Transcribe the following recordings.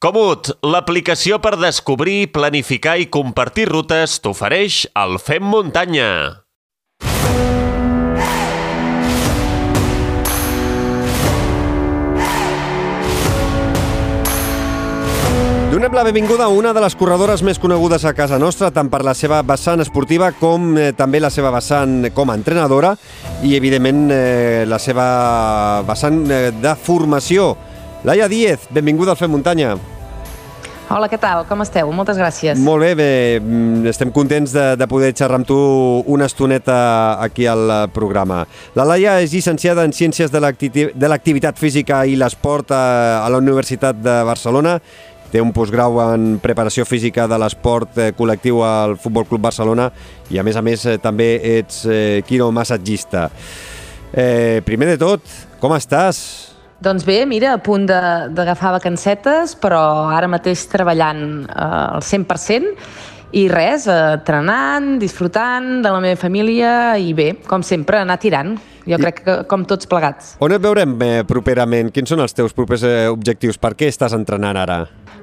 Comut, l'aplicació per descobrir, planificar i compartir rutes t'ofereix el Fem Muntanya. Donem la benvinguda a una de les corredores més conegudes a casa nostra, tant per la seva vessant esportiva com eh, també la seva vessant com a entrenadora i, evidentment, eh, la seva vessant eh, de formació. Laia Díez, benvinguda al Fem Muntanya. Hola, què tal? Com esteu? Moltes gràcies. Molt bé, bé. mm, estem contents de, de poder xerrar amb tu una estoneta aquí al programa. La Laia és llicenciada en Ciències de l'acti- de l'Activitat Física i l'Esport a, a la Universitat de Barcelona té un postgrau en preparació física de l'esport eh, col·lectiu al Futbol Club Barcelona i a més a més eh, també ets eh, quiromassatgista. Eh, primer de tot, com estàs? Doncs bé, mira, a punt d'agafar vacancetes, però ara mateix treballant eh, al 100% i res, eh, entrenant, disfrutant de la meva família i bé, com sempre, anar tirant. Jo I- crec que com tots plegats. On et veurem eh, properament? Quins són els teus propers eh, objectius? Per què estàs entrenant ara?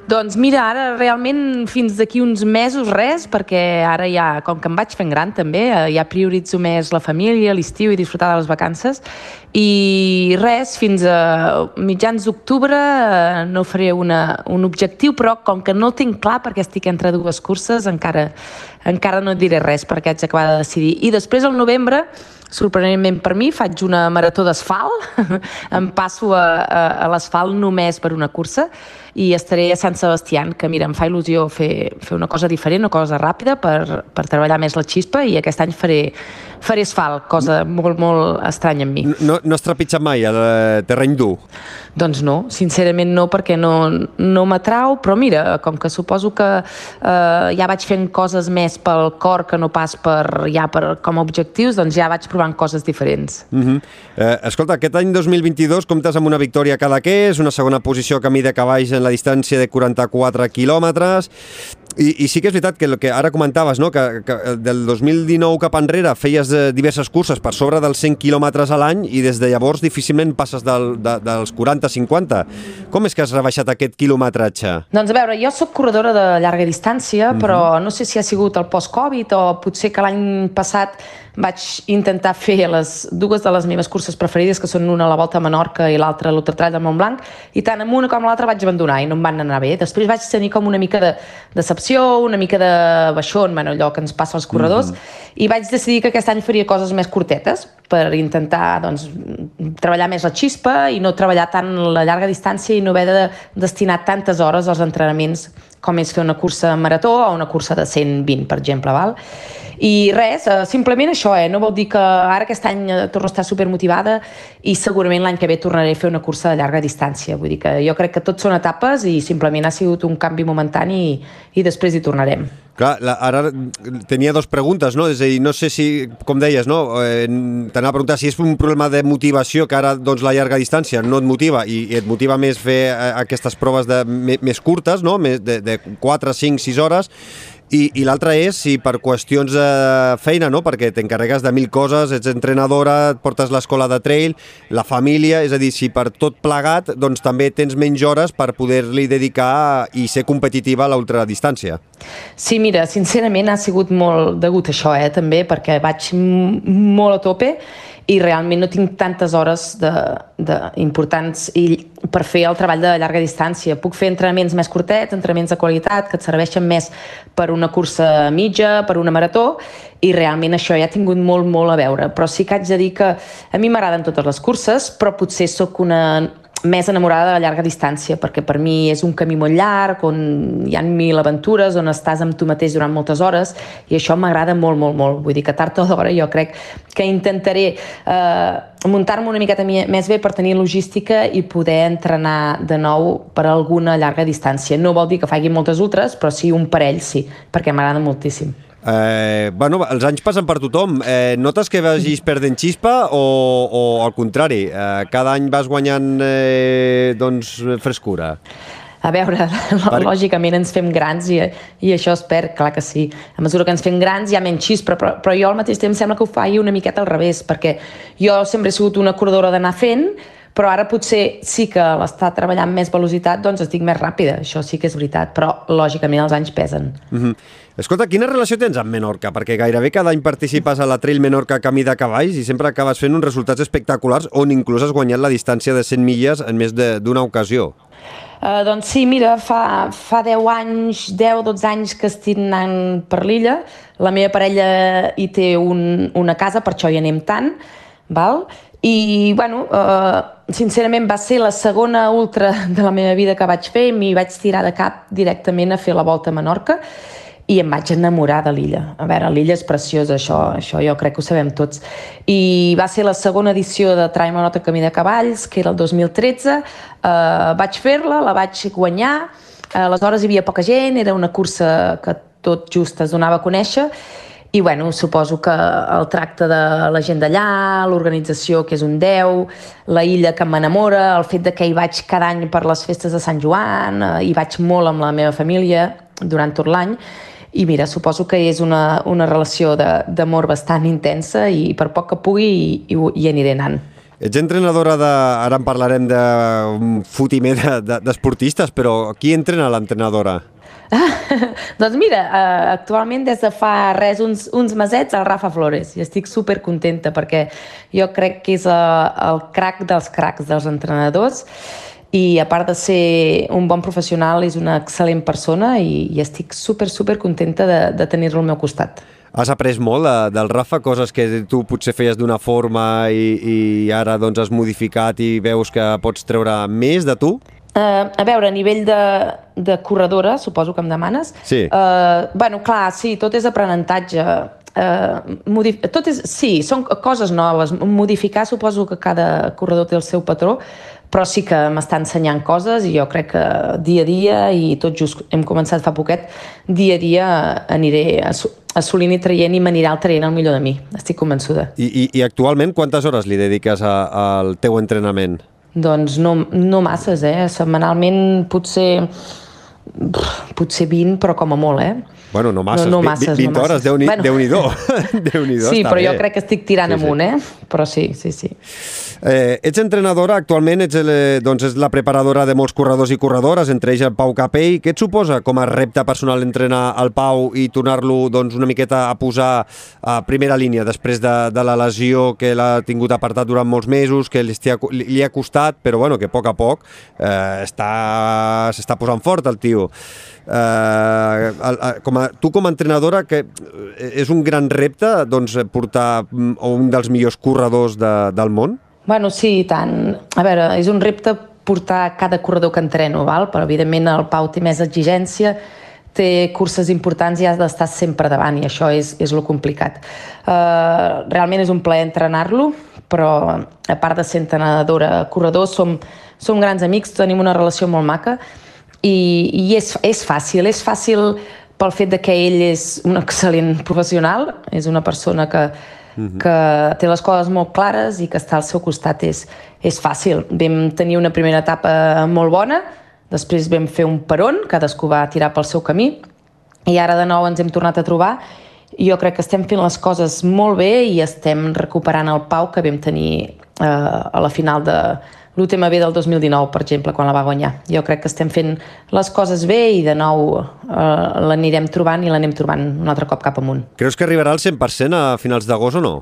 Doncs mira, ara realment fins d'aquí uns mesos res, perquè ara ja, com que em vaig fent gran també, eh, ja prioritzo més la família, l'estiu i disfrutar de les vacances. I res, fins a mitjans d'octubre eh, no faré una, un objectiu, però com que no el tinc clar perquè estic entre dues curses, encara, encara no et diré res perquè haig d'acabar de decidir. I després al novembre sorprenentment per mi, faig una marató d'asfalt, em passo a, a, a l'asfalt només per una cursa i estaré a Sant Sebastián, que mira, em fa il·lusió fer, fer una cosa diferent, una cosa ràpida per, per treballar més la xispa i aquest any faré, faré asfalt, cosa molt, molt estranya en mi. No, no has trepitjat mai el eh, terreny dur? Doncs no, sincerament no, perquè no, no m'atrau, però mira, com que suposo que eh, ja vaig fent coses més pel cor que no pas per, ja per, com a objectius, doncs ja vaig provant coses diferents. Uh -huh. eh, escolta, aquest any 2022 comptes amb una victòria a Cadaqués, una segona posició a camí de cavalls en la distància de 44 quilòmetres, i, i sí que és veritat que el que ara comentaves, no? que, que del 2019 cap enrere feies eh, diverses curses per sobre dels 100 quilòmetres a l'any i des de llavors difícilment passes del, de, dels 40-50. Com és que has rebaixat aquest quilometratge? Doncs a veure, jo sóc corredora de llarga distància, però no sé si ha sigut el post-Covid o potser que l'any passat vaig intentar fer les dues de les meves curses preferides, que són una a la Volta a Menorca i l'altra a l'Ultratrall del Montblanc, i tant amb una com l'altra vaig abandonar i no em van anar bé. Després vaig tenir com una mica de decepció, una mica de baixón, bueno, allò que ens passa als corredors, i vaig decidir que aquest any faria coses més curtetes per intentar doncs, treballar més la xispa i no treballar tant la llarga distància i no haver de destinar tantes hores als entrenaments com és fer una cursa marató o una cursa de 120, per exemple, val? I res, eh, simplement això, eh? no vol dir que ara aquest any eh, torno a estar supermotivada i segurament l'any que ve tornaré a fer una cursa de llarga distància. Vull dir que jo crec que tot són etapes i simplement ha sigut un canvi momentani i, i després hi tornarem. Clar, la, ara tenia dos preguntes, no? És a dir, no sé si, com deies, no? Eh, T'anava a preguntar si és un problema de motivació que ara doncs, la llarga distància no et motiva i, i et motiva més fer eh, aquestes proves de, més curtes, no? Més de, de 4, 5, 6 hores i, i l'altra és si per qüestions de feina, no? perquè t'encarregues de mil coses, ets entrenadora, et portes l'escola de trail, la família, és a dir, si per tot plegat doncs també tens menys hores per poder-li dedicar i ser competitiva a l'ultradistància. Sí, mira, sincerament ha sigut molt degut això, eh, també, perquè vaig molt a tope i realment no tinc tantes hores de, de importants i per fer el treball de llarga distància. Puc fer entrenaments més curtets, entrenaments de qualitat, que et serveixen més per una cursa mitja, per una marató, i realment això ja ha tingut molt, molt a veure. Però sí que haig de dir que a mi m'agraden totes les curses, però potser sóc una més enamorada de la llarga distància, perquè per mi és un camí molt llarg, on hi ha mil aventures, on estàs amb tu mateix durant moltes hores, i això m'agrada molt, molt, molt. Vull dir que tard o d'hora jo crec que intentaré eh, muntar-me una miqueta mi- més bé per tenir logística i poder entrenar de nou per alguna llarga distància. No vol dir que faci moltes ultres, però sí un parell, sí, perquè m'agrada moltíssim. Eh, bueno, els anys passen per tothom. Eh, notes que vagis perdent xispa o, o al contrari, eh, cada any vas guanyant eh, doncs, frescura? A veure, Per- lògicament ens fem grans i, i això es perd, clar que sí. A mesura que ens fem grans hi ha menys xispa, però, però jo al mateix temps sembla que ho faig una miqueta al revés, perquè jo sempre he sigut una corredora d'anar fent, però ara potser sí que l'està treballant més velocitat, doncs estic més ràpida, això sí que és veritat, però lògicament els anys pesen. Mm -hmm. Escolta, quina relació tens amb Menorca? Perquè gairebé cada any participes a la Trail Menorca Camí de Cavalls i sempre acabes fent uns resultats espectaculars on inclús has guanyat la distància de 100 milles en més d'una ocasió. Uh, doncs sí, mira, fa, fa 10 anys, 10-12 anys que estic anant per l'illa. La meva parella hi té un, una casa, per això hi anem tant, val? I, bueno, uh, sincerament va ser la segona ultra de la meva vida que vaig fer m'hi vaig tirar de cap directament a fer la volta a Menorca i em vaig enamorar de l'illa. A veure, l'illa és preciosa, això, això jo crec que ho sabem tots. I va ser la segona edició de Trai Menorca Camí de Cavalls, que era el 2013. Uh, eh, vaig fer-la, la vaig guanyar, uh, aleshores hi havia poca gent, era una cursa que tot just es donava a conèixer, i bueno, suposo que el tracte de la gent d'allà, l'organització que és un 10, la illa que m'enamora, el fet de que hi vaig cada any per les festes de Sant Joan, eh, hi vaig molt amb la meva família durant tot l'any, i mira, suposo que és una, una relació d'amor bastant intensa i per poc que pugui hi, hi, hi aniré anant. Ets entrenadora de... Ara en parlarem d'un fotimer d'esportistes, de, però qui entrena l'entrenadora? doncs mira, uh, actualment des de fa res, uns, uns mesets, el Rafa Flores, i estic super contenta perquè jo crec que és uh, el crack dels cracs dels entrenadors i a part de ser un bon professional és una excel·lent persona i, i estic super, super contenta de, de tenir-lo al meu costat. Has après molt de, del Rafa, coses que tu potser feies d'una forma i, i ara doncs has modificat i veus que pots treure més de tu? Uh, a veure, a nivell de, de corredora, suposo que em demanes. Sí. Uh, bueno, clar, sí, tot és aprenentatge. Uh, tot és, sí, són coses noves. Modificar, suposo que cada corredor té el seu patró, però sí que m'està ensenyant coses i jo crec que dia a dia, i tot just hem començat fa poquet, dia a dia aniré assolint i traient i m'anirà el traient el millor de mi. Estic convençuda. I, i, i actualment quantes hores li dediques a, al teu entrenament? Doncs no, no masses, eh? Setmanalment potser potser 20, però com a molt, eh? Bueno, no masses, no, no masses 20 no hores, Déu-n'hi-do. Bueno. Déu Déu sí, però bé. jo crec que estic tirant sí, amunt, sí. eh? Però sí, sí, sí. Eh, ets entrenadora, actualment ets, el, doncs, és la preparadora de molts corredors i corredores, entre ells el Pau Capell. Què et suposa com a repte personal entrenar el Pau i tornar-lo doncs, una miqueta a posar a primera línia després de, de la lesió que l'ha tingut apartat durant molts mesos, que li, li ha costat, però bueno, que a poc a poc eh, s'està posant fort el tio. Eh, com a, tu com a entrenadora que és un gran repte doncs, portar mm, un dels millors corredors de, del món? Bueno, sí, tant. A veure, és un repte portar cada corredor que entreno, val? però evidentment el Pau té més exigència, té curses importants i has d'estar sempre davant i això és, és lo complicat. Uh, realment és un plaer entrenar-lo, però a part de ser entrenadora, corredor, som, som grans amics, tenim una relació molt maca i, i és, és fàcil, és fàcil pel fet de que ell és un excel·lent professional, és una persona que, que té les coses molt clares i que està al seu costat és, és fàcil. Vam tenir una primera etapa molt bona, després vam fer un peron, cadascú va tirar pel seu camí, i ara de nou ens hem tornat a trobar jo crec que estem fent les coses molt bé i estem recuperant el pau que vam tenir eh, a la final de, l'UTMB del 2019, per exemple, quan la va guanyar. Jo crec que estem fent les coses bé i de nou eh, l'anirem trobant i l'anem trobant un altre cop cap amunt. Creus que arribarà al 100% a finals d'agost o no?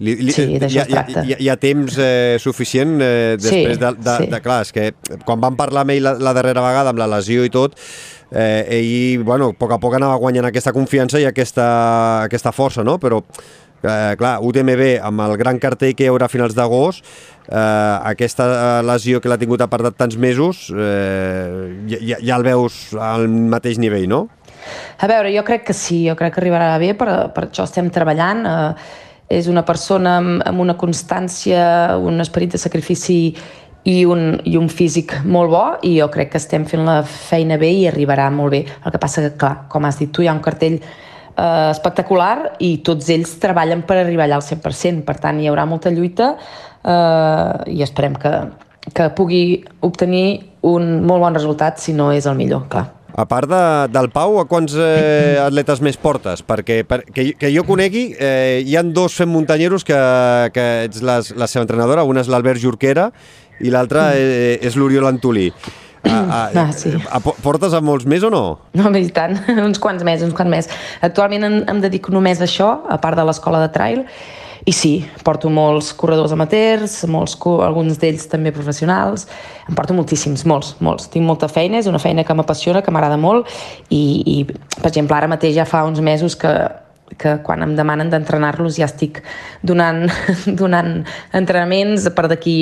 Li, li, sí, d'això es tracta. Hi ha, hi ha temps eh, suficient eh, després sí, de, de, sí. de... Clar, és que quan vam parlar amb ell la, la darrera vegada, amb la lesió i tot, eh, ell, bueno, a poc a poc anava guanyant aquesta confiança i aquesta, aquesta força, no? Però eh, clar, UTMB amb el gran cartell que hi haurà a finals d'agost, eh, aquesta lesió que l'ha tingut apartat tants mesos, eh, ja, ja el veus al mateix nivell, no? A veure, jo crec que sí, jo crec que arribarà bé, per, per això estem treballant. Eh, és una persona amb, amb una constància, un esperit de sacrifici i un, i un físic molt bo i jo crec que estem fent la feina bé i arribarà molt bé. El que passa que, clar, com has dit tu, hi ha un cartell eh, espectacular i tots ells treballen per arribar allà al 100%. Per tant, hi haurà molta lluita eh, i esperem que, que pugui obtenir un molt bon resultat, si no és el millor, clar. A part de, del Pau, a quants eh, atletes més portes? Perquè per, que, que jo conegui, eh, hi han dos fent muntanyeros que, que ets la, la seva entrenadora, una és l'Albert Jorquera i l'altre és, és l'Oriol Antolí. A, a, Ah, sí. a, portes a molts més o no? No, i tant, uns quants més, uns quants més. Actualment em, em dedico només a això, a part de l'escola de trail, i sí, porto molts corredors amateurs, molts, alguns d'ells també professionals, em porto moltíssims, molts, molts. Tinc molta feina, és una feina que m'apassiona, que m'agrada molt, i, i, per exemple, ara mateix ja fa uns mesos que, que quan em demanen d'entrenar-los ja estic donant, donant entrenaments per d'aquí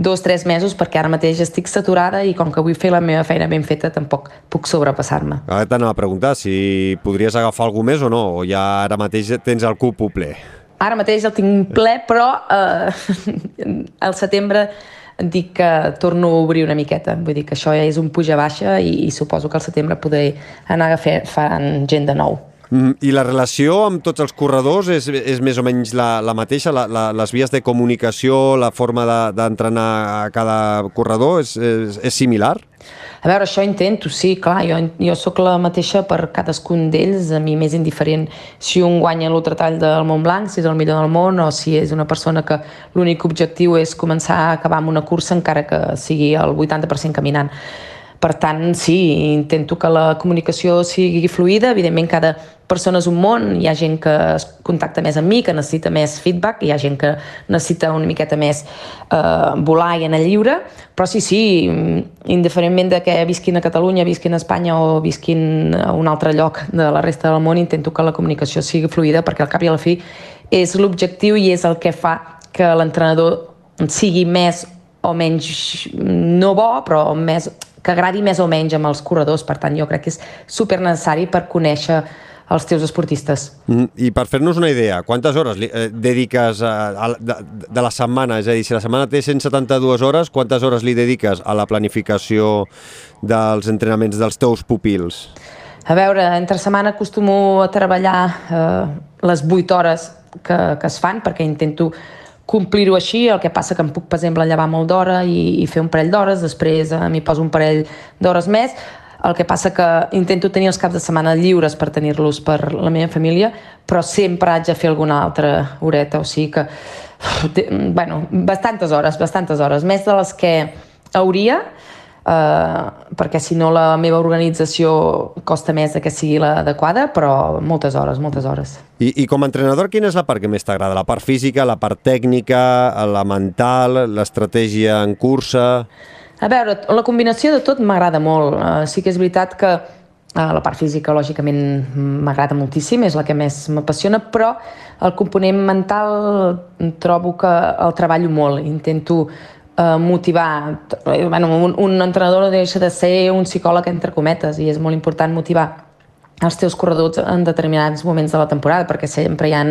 dos, tres mesos perquè ara mateix estic saturada i com que vull fer la meva feina ben feta tampoc puc sobrepassar-me. Ara t'anava a preguntar si podries agafar algú més o no, o ja ara mateix tens el cupo ple. Ara mateix el tinc ple, però eh, al setembre dic que torno a obrir una miqueta. Vull dir que això ja és un puja-baixa i, i suposo que al setembre podré anar a fer, fan gent de nou. Mm, I la relació amb tots els corredors és, és més o menys la, la mateixa? La, la, les vies de comunicació, la forma de- d'entrenar de, a cada corredor és, és, és similar? A veure, això intento, sí, clar, jo, jo sóc la mateixa per cadascun d'ells, a mi m'és indiferent si un guanya l'ultratall del Mont Blanc, si és el millor del món, o si és una persona que l'únic objectiu és començar a acabar amb una cursa encara que sigui el 80% caminant. Per tant, sí, intento que la comunicació sigui fluida, evidentment cada persona és un món, hi ha gent que es contacta més amb mi, que necessita més feedback, hi ha gent que necessita una miqueta més eh, volar i anar lliure, però sí, sí, indiferentment de que visquin a Catalunya, visquin a Espanya o visquin a un altre lloc de la resta del món, intento que la comunicació sigui fluida perquè al cap i a la fi és l'objectiu i és el que fa que l'entrenador sigui més o menys no bo, però més, que agradi més o menys amb els corredors. Per tant, jo crec que és super necessari per conèixer els teus esportistes. Mm, I per fer-nos una idea, quantes hores li, eh, dediques a, a, de, de la setmana? És a dir, si la setmana té 172 hores, quantes hores li dediques a la planificació dels entrenaments dels teus pupils? A veure, entre setmana acostumo a treballar eh, les 8 hores que, que es fan, perquè intento complir-ho així, el que passa que em puc, per exemple, llevar molt d'hora i, i fer un parell d'hores, després eh, m'hi poso un parell d'hores més, el que passa que intento tenir els caps de setmana lliures per tenir-los per la meva família, però sempre haig de fer alguna altra horeta, o sigui que, bueno, bastantes hores, bastantes hores, més de les que hauria, eh, perquè si no la meva organització costa més que sigui l'adequada, però moltes hores, moltes hores. I, I com a entrenador, quina és la part que més t'agrada? La part física, la part tècnica, la mental, l'estratègia en cursa... A veure, la combinació de tot m'agrada molt. Uh, sí que és veritat que uh, la part física, lògicament, m'agrada moltíssim, és la que més m'apassiona, però el component mental trobo que el treballo molt. Intento uh, motivar... eh, Bueno, un, un entrenador no deixa de ser un psicòleg, entre cometes, i és molt important motivar els teus corredors en determinats moments de la temporada, perquè sempre hi ha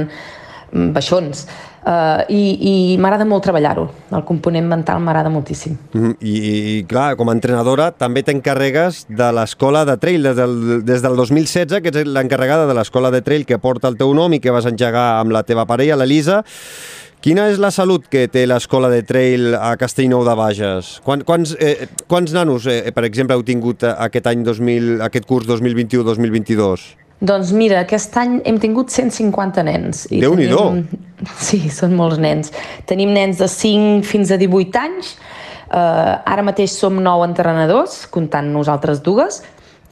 baixons. Uh, I i m'agrada molt treballar-ho. El component mental m'agrada moltíssim. Mm, I, I, clar, com a entrenadora també t'encarregues de l'escola de trail des del, des del 2016, que ets l'encarregada de l'escola de trail que porta el teu nom i que vas engegar amb la teva parella, l'Elisa. Quina és la salut que té l'escola de trail a Castellnou de Bages? Quan, quants, eh, quants nanos, eh, per exemple, heu tingut eh, aquest any 2000, aquest curs 2021-2022? Doncs mira, aquest any hem tingut 150 nens. I Déu-n'hi-do. tenim- Sí, són molts nens. Tenim nens de 5 fins a 18 anys. Uh, ara mateix som 9 entrenadors, comptant nosaltres dues,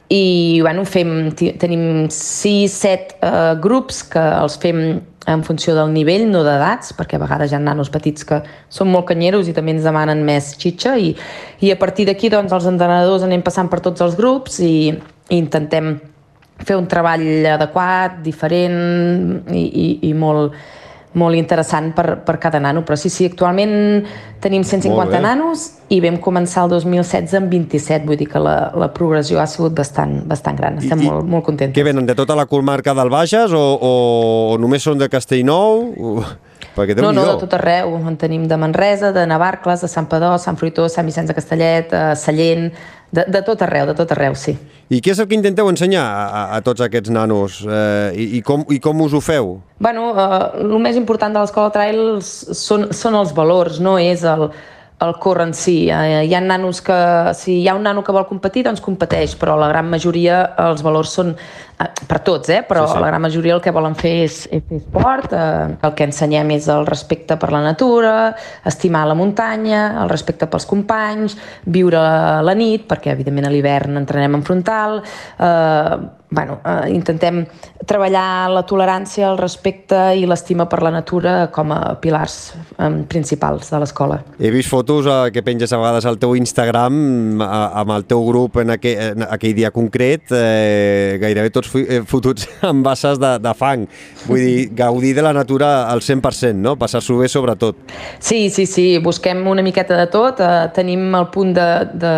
i bueno, fem, tenim 6-7 uh, grups que els fem en funció del nivell, no d'edats, perquè a vegades hi ha nanos petits que són molt canyeros i també ens demanen més xitxa i, i a partir d'aquí doncs, els entrenadors anem passant per tots els grups i, i intentem fer un treball adequat, diferent i, i, i molt, molt interessant per, per cada nano. Però sí, sí, actualment tenim Molt 150 bé. nanos i vam començar el 2016 amb 27, vull dir que la, la progressió ha sigut bastant, bastant gran. Estem I- i molt, molt contents. Què venen, de tota la comarca del Bages o, o, o només són de Castellnou? O... Perquè No, no, de tot arreu. En tenim de Manresa, de Navarcles, de Sant Padó, Sant Fruitós, Sant Vicenç de Castellet, eh, Sallent, de, de tot arreu, de tot arreu, sí. I què és el que intenteu ensenyar a, a, tots aquests nanos? Eh, i, i, com, I com us ho feu? Bueno, eh, el més important de l'escola trail són, són els valors, no és el, el córrer en si. Eh, hi ha nanos que, si hi ha un nano que vol competir, doncs competeix, però la gran majoria els valors són per tots, eh? però Sí, sí, la gran majoria el que volen fer és, és fer esport, eh, el que ensenyem és el respecte per la natura, estimar la muntanya, el respecte pels companys, viure la nit, perquè evidentment a l'hivern entrenem en frontal, eh, bueno, eh, intentem treballar la tolerància, el respecte i l'estima per la natura com a pilars eh, principals de l'escola. He vist fotos eh, que penges a vegades al teu Instagram a, amb el teu grup en, aquell, en aquell dia concret, eh, gairebé tots fu- eh, fotuts amb basses de, de fang. Vull dir, gaudir de la natura al 100%, no? Passar-s'ho bé sobretot. Sí, sí, sí, busquem una miqueta de tot. Eh, tenim el punt de, de,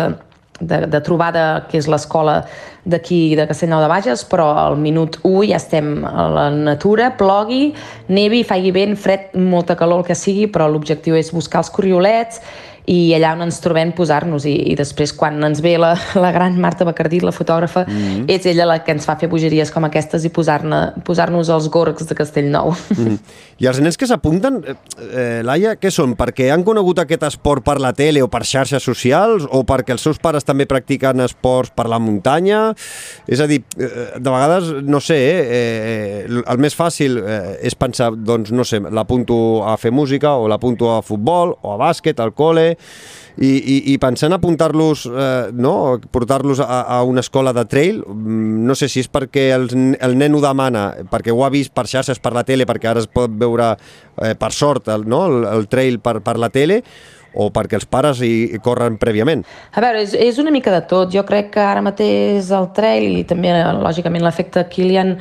de, de trobada, que és l'escola d'aquí de Castellnou de Bages, però al minut 1 ja estem a la natura, plogui, nevi, faci vent, fred, molta calor, el que sigui, però l'objectiu és buscar els corriolets i allà on ens trobem posar-nos i, i després quan ens ve la, la gran Marta Bacardí, la fotògrafa, mm -hmm. és ella la que ens fa fer bogeries com aquestes i posar-nos els gorgs de Castellnou. Mm. I els nens que s'apunten, eh, eh, Laia, què són? Perquè han conegut aquest esport per la tele o per xarxes socials o perquè els seus pares també practiquen esports per la muntanya? És a dir, eh, de vegades, no sé, eh, eh, el més fàcil eh, és pensar, doncs, no sé, l'apunto a fer música o l'apunto a futbol o a bàsquet, al col·le, i, i, i pensant apuntar-los, eh, no? portar-los a, a una escola de trail, mm, no sé si és perquè el, el nen ho demana, perquè ho ha vist per xarxes, per la tele, perquè ara es pot veure, eh, per sort, el, no? el, el trail per, per la tele, o perquè els pares hi, corren prèviament. A veure, és, és una mica de tot. Jo crec que ara mateix el trail i també, lògicament, l'efecte Kilian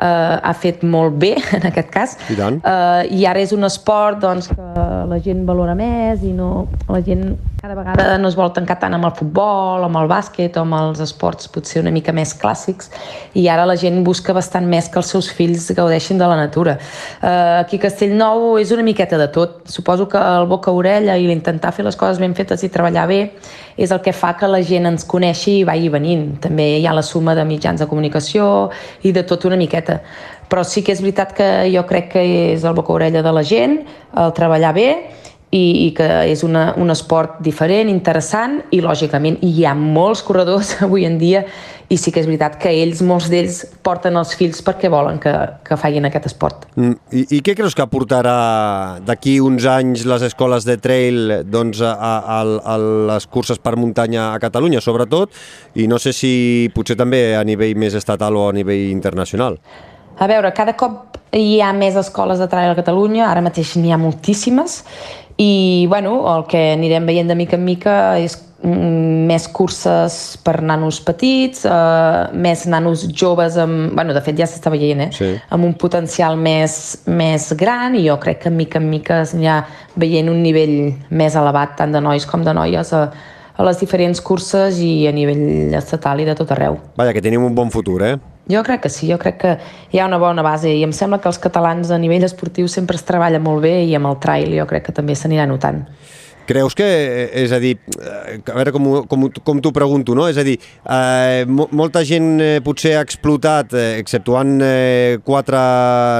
eh, ha fet molt bé, en aquest cas. I tant. Eh, I ara és un esport doncs, que la gent valora més i no, la gent cada vegada no es vol tancar tant amb el futbol, amb el bàsquet o amb els esports potser una mica més clàssics i ara la gent busca bastant més que els seus fills gaudeixin de la natura. Eh, aquí a Castellnou és una miqueta de tot. Suposo que el boca-orella i l'intentar fer les coses ben fetes i treballar bé és el que fa que la gent ens coneixi i vagi venint. També hi ha la suma de mitjans de comunicació i de tot una miqueta. Però sí que és veritat que jo crec que és el boca-orella de la gent, el treballar bé, i, i que és una, un esport diferent, interessant i lògicament hi ha molts corredors avui en dia i sí que és veritat que ells, molts d'ells, porten els fills perquè volen que, que facin aquest esport. Mm, I, I què creus que aportarà d'aquí uns anys les escoles de trail doncs, a, a, a les curses per muntanya a Catalunya, sobretot, i no sé si potser també a nivell més estatal o a nivell internacional? A veure, cada cop hi ha més escoles de trail a Catalunya, ara mateix n'hi ha moltíssimes, i bueno, el que anirem veient de mica en mica és mm, més curses per nanos petits, eh, més nanos joves, amb, bueno, de fet ja s'està veient, eh? Sí. amb un potencial més, més gran i jo crec que mica en mica s'anirà veient un nivell més elevat tant de nois com de noies a, a les diferents curses i a nivell estatal i de tot arreu. Vaja, que tenim un bon futur, eh? Jo crec que sí, jo crec que hi ha una bona base i em sembla que els catalans a nivell esportiu sempre es treballa molt bé i amb el trail jo crec que també s'anirà notant. Creus que, eh, és a dir, eh, a veure com, com, com t'ho pregunto, no? És a dir, eh, mo molta gent eh, potser ha explotat, exceptuant eh, quatre,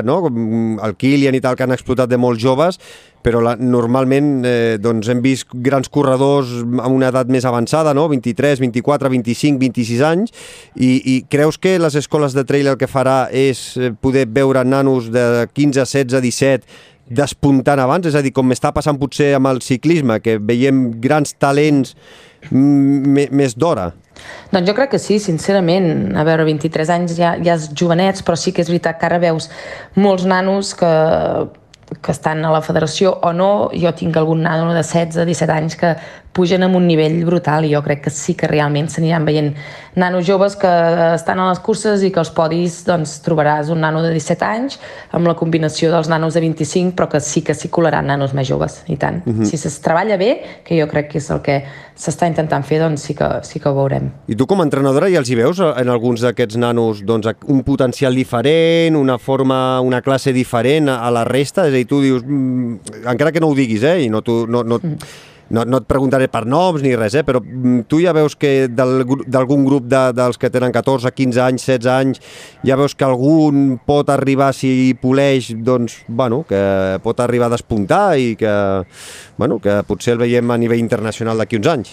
no? com el Kilian i tal, que han explotat de molt joves, però la, normalment eh, doncs hem vist grans corredors amb una edat més avançada, no? 23, 24, 25, 26 anys, i, i creus que les escoles de trail el que farà és poder veure nanos de 15, 16, 17 despuntant abans, és a dir, com està passant potser amb el ciclisme, que veiem grans talents més d'hora. Doncs jo crec que sí, sincerament. A veure, 23 anys ja, ja és jovenets, però sí que és veritat que ara veus molts nanos que, que estan a la federació o no. Jo tinc algun nano de 16, 17 anys que pugen amb un nivell brutal i jo crec que sí que realment s'aniran veient nanos joves que estan a les curses i que als podis doncs, trobaràs un nano de 17 anys amb la combinació dels nanos de 25 però que sí que s'hi colaran nanos més joves i tant. Uh -huh. Si es treballa bé, que jo crec que és el que s'està intentant fer, doncs sí que, sí que ho veurem. I tu com a entrenadora ja els hi veus eh, en alguns d'aquests nanos doncs, un potencial diferent, una forma, una classe diferent a, la resta? És a dir, tu dius, mm, encara que no ho diguis, eh, i no, tu, no, no, no, no et preguntaré per noms ni res, eh, però mm, tu ja veus que d'algun grup de, dels que tenen 14, 15 anys, 16 anys, ja veus que algun pot arribar, si poleix, doncs, bueno, que pot arribar a despuntar i que, bueno, que potser el veiem a nivell internacional d'aquí uns anys.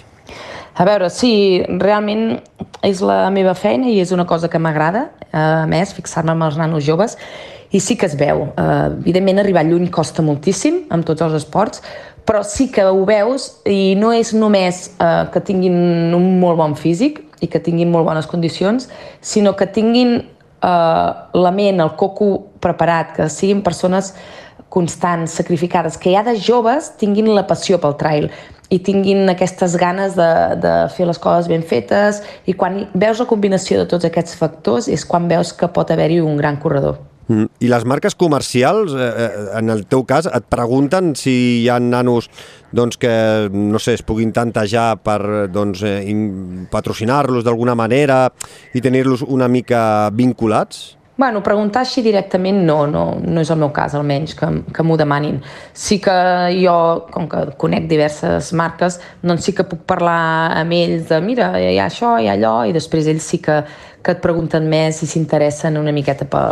A veure, sí, realment és la meva feina i és una cosa que m'agrada, eh, a més, fixar-me amb els nanos joves, i sí que es veu. Uh, evidentment, arribar lluny costa moltíssim, amb tots els esports, però sí que ho veus i no és només uh, que tinguin un molt bon físic i que tinguin molt bones condicions, sinó que tinguin uh, la ment, el coco preparat, que siguin persones constants, sacrificades, que ja de joves tinguin la passió pel trail i tinguin aquestes ganes de, de fer les coses ben fetes i quan veus la combinació de tots aquests factors és quan veus que pot haver-hi un gran corredor. Mm. I les marques comercials, eh, eh, en el teu cas, et pregunten si hi ha nanos doncs, que, no sé, es puguin tantejar per doncs, eh, patrocinar-los d'alguna manera i tenir-los una mica vinculats? Bueno, preguntar així directament no, no, no és el meu cas, almenys, que, que m'ho demanin. Sí que jo, com que conec diverses marques, doncs sí que puc parlar amb ells de mira, hi ha això, hi ha allò, i després ells sí que, que et pregunten més i s'interessen una miqueta pe,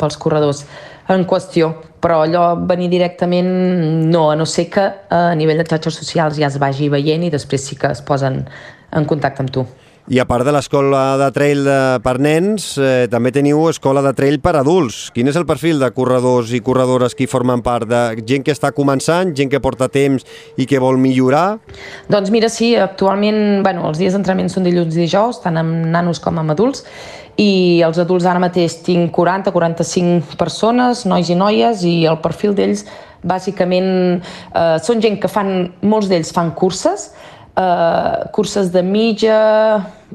pels corredors en qüestió. Però allò, venir directament, no, a no ser que a nivell de xarxes socials ja es vagi veient i després sí que es posen en contacte amb tu. I a part de l'escola de trail de, per nens, eh, també teniu escola de trail per adults. Quin és el perfil de corredors i corredores que formen part? De gent que està començant, gent que porta temps i que vol millorar? Doncs mira, sí, actualment bueno, els dies d'entrenament són dilluns i dijous, tant amb nanos com amb adults, i els adults ara mateix tinc 40-45 persones, nois i noies, i el perfil d'ells bàsicament eh, són gent que fan, molts d'ells fan curses, eh, curses de mitja,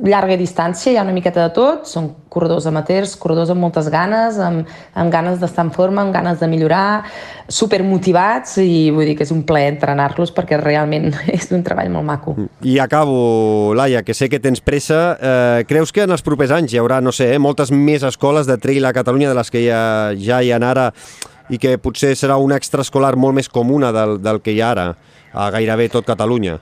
llarga distància, hi ha una miqueta de tot, són corredors amateurs, corredors amb moltes ganes, amb, amb ganes d'estar en forma, amb ganes de millorar, super motivats i vull dir que és un plaer entrenar-los perquè realment és un treball molt maco. I acabo, Laia, que sé que tens pressa. Eh, creus que en els propers anys hi haurà, no sé, eh, moltes més escoles de trail a Catalunya de les que ja, ja hi ha ara i que potser serà una extraescolar molt més comuna del, del que hi ha ara? a gairebé tot Catalunya.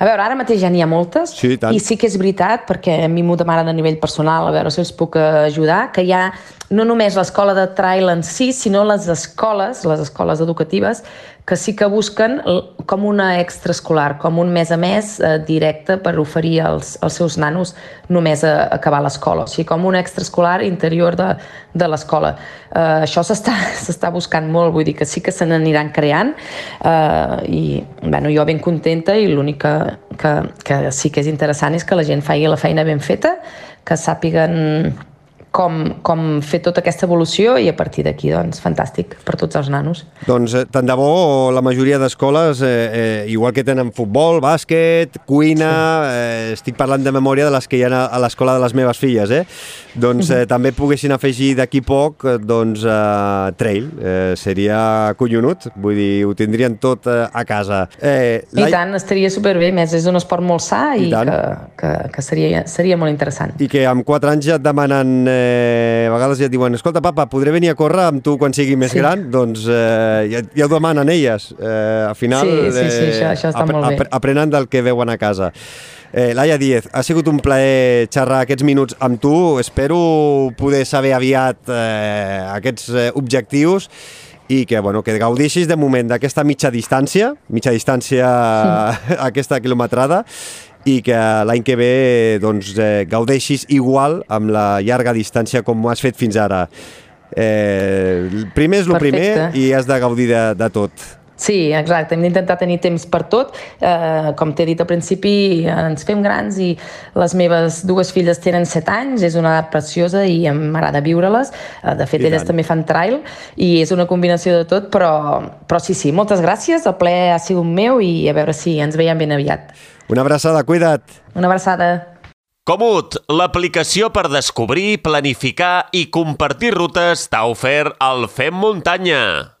A veure, ara mateix ja n'hi ha moltes, sí, i sí que és veritat, perquè a mi m'ho demanen a nivell personal, a veure si els puc ajudar, que hi ha no només l'escola de trail en si, sinó les escoles, les escoles educatives, que sí que busquen com una extraescolar, com un mes a mes eh, directe per oferir als, als seus nanos només a, a acabar l'escola, o sigui, com un extraescolar interior de, de l'escola. Eh, això s'està buscant molt, vull dir que sí que se n'aniran creant eh, i bueno, jo ben contenta i l'únic que, que, que sí que és interessant és que la gent faci la feina ben feta, que sàpiguen com, com fer tota aquesta evolució i a partir d'aquí, doncs, fantàstic per tots els nanos. Doncs eh, tant de bo la majoria d'escoles, eh, eh, igual que tenen futbol, bàsquet, cuina, sí. eh, estic parlant de memòria de les que hi ha a l'escola de les meves filles, eh? doncs eh, també poguessin afegir d'aquí poc eh, doncs, eh, trail, eh, seria collonut, vull dir, ho tindrien tot eh, a casa. Eh, I tant, estaria superbé, més és un esport molt sa i, I que, que, que seria, seria molt interessant. I que amb 4 anys ja et demanen eh, eh, a vegades ja et diuen escolta papa, podré venir a córrer amb tu quan sigui més sí. gran? Doncs eh, ja, ja ho demanen elles. Eh, al final sí, sí, sí, això, això està ap molt bé. Ap aprenen del que veuen a casa. Eh, Laia Díez, ha sigut un plaer xerrar aquests minuts amb tu. Espero poder saber aviat eh, aquests eh, objectius i que, bueno, que gaudeixis de moment d'aquesta mitja distància, mitja distància sí. aquesta quilometrada, i que l'any que ve doncs, eh, gaudeixis igual amb la llarga distància com ho has fet fins ara. Eh, primer és el primer i has de gaudir de, de tot. Sí, exacte, hem d'intentar tenir temps per tot. Eh, com t'he dit al principi, ens fem grans i les meves dues filles tenen 7 anys, és una edat preciosa i m'agrada viure-les. Eh, de fet, I elles tant. també fan trail i és una combinació de tot, però, però sí, sí, moltes gràcies, el ple ha sigut meu i a veure si ens veiem ben aviat. Una abraçada, cuida't. Una abraçada. Comut, l'aplicació per descobrir, planificar i compartir rutes t'ha ofert el Fem Muntanya.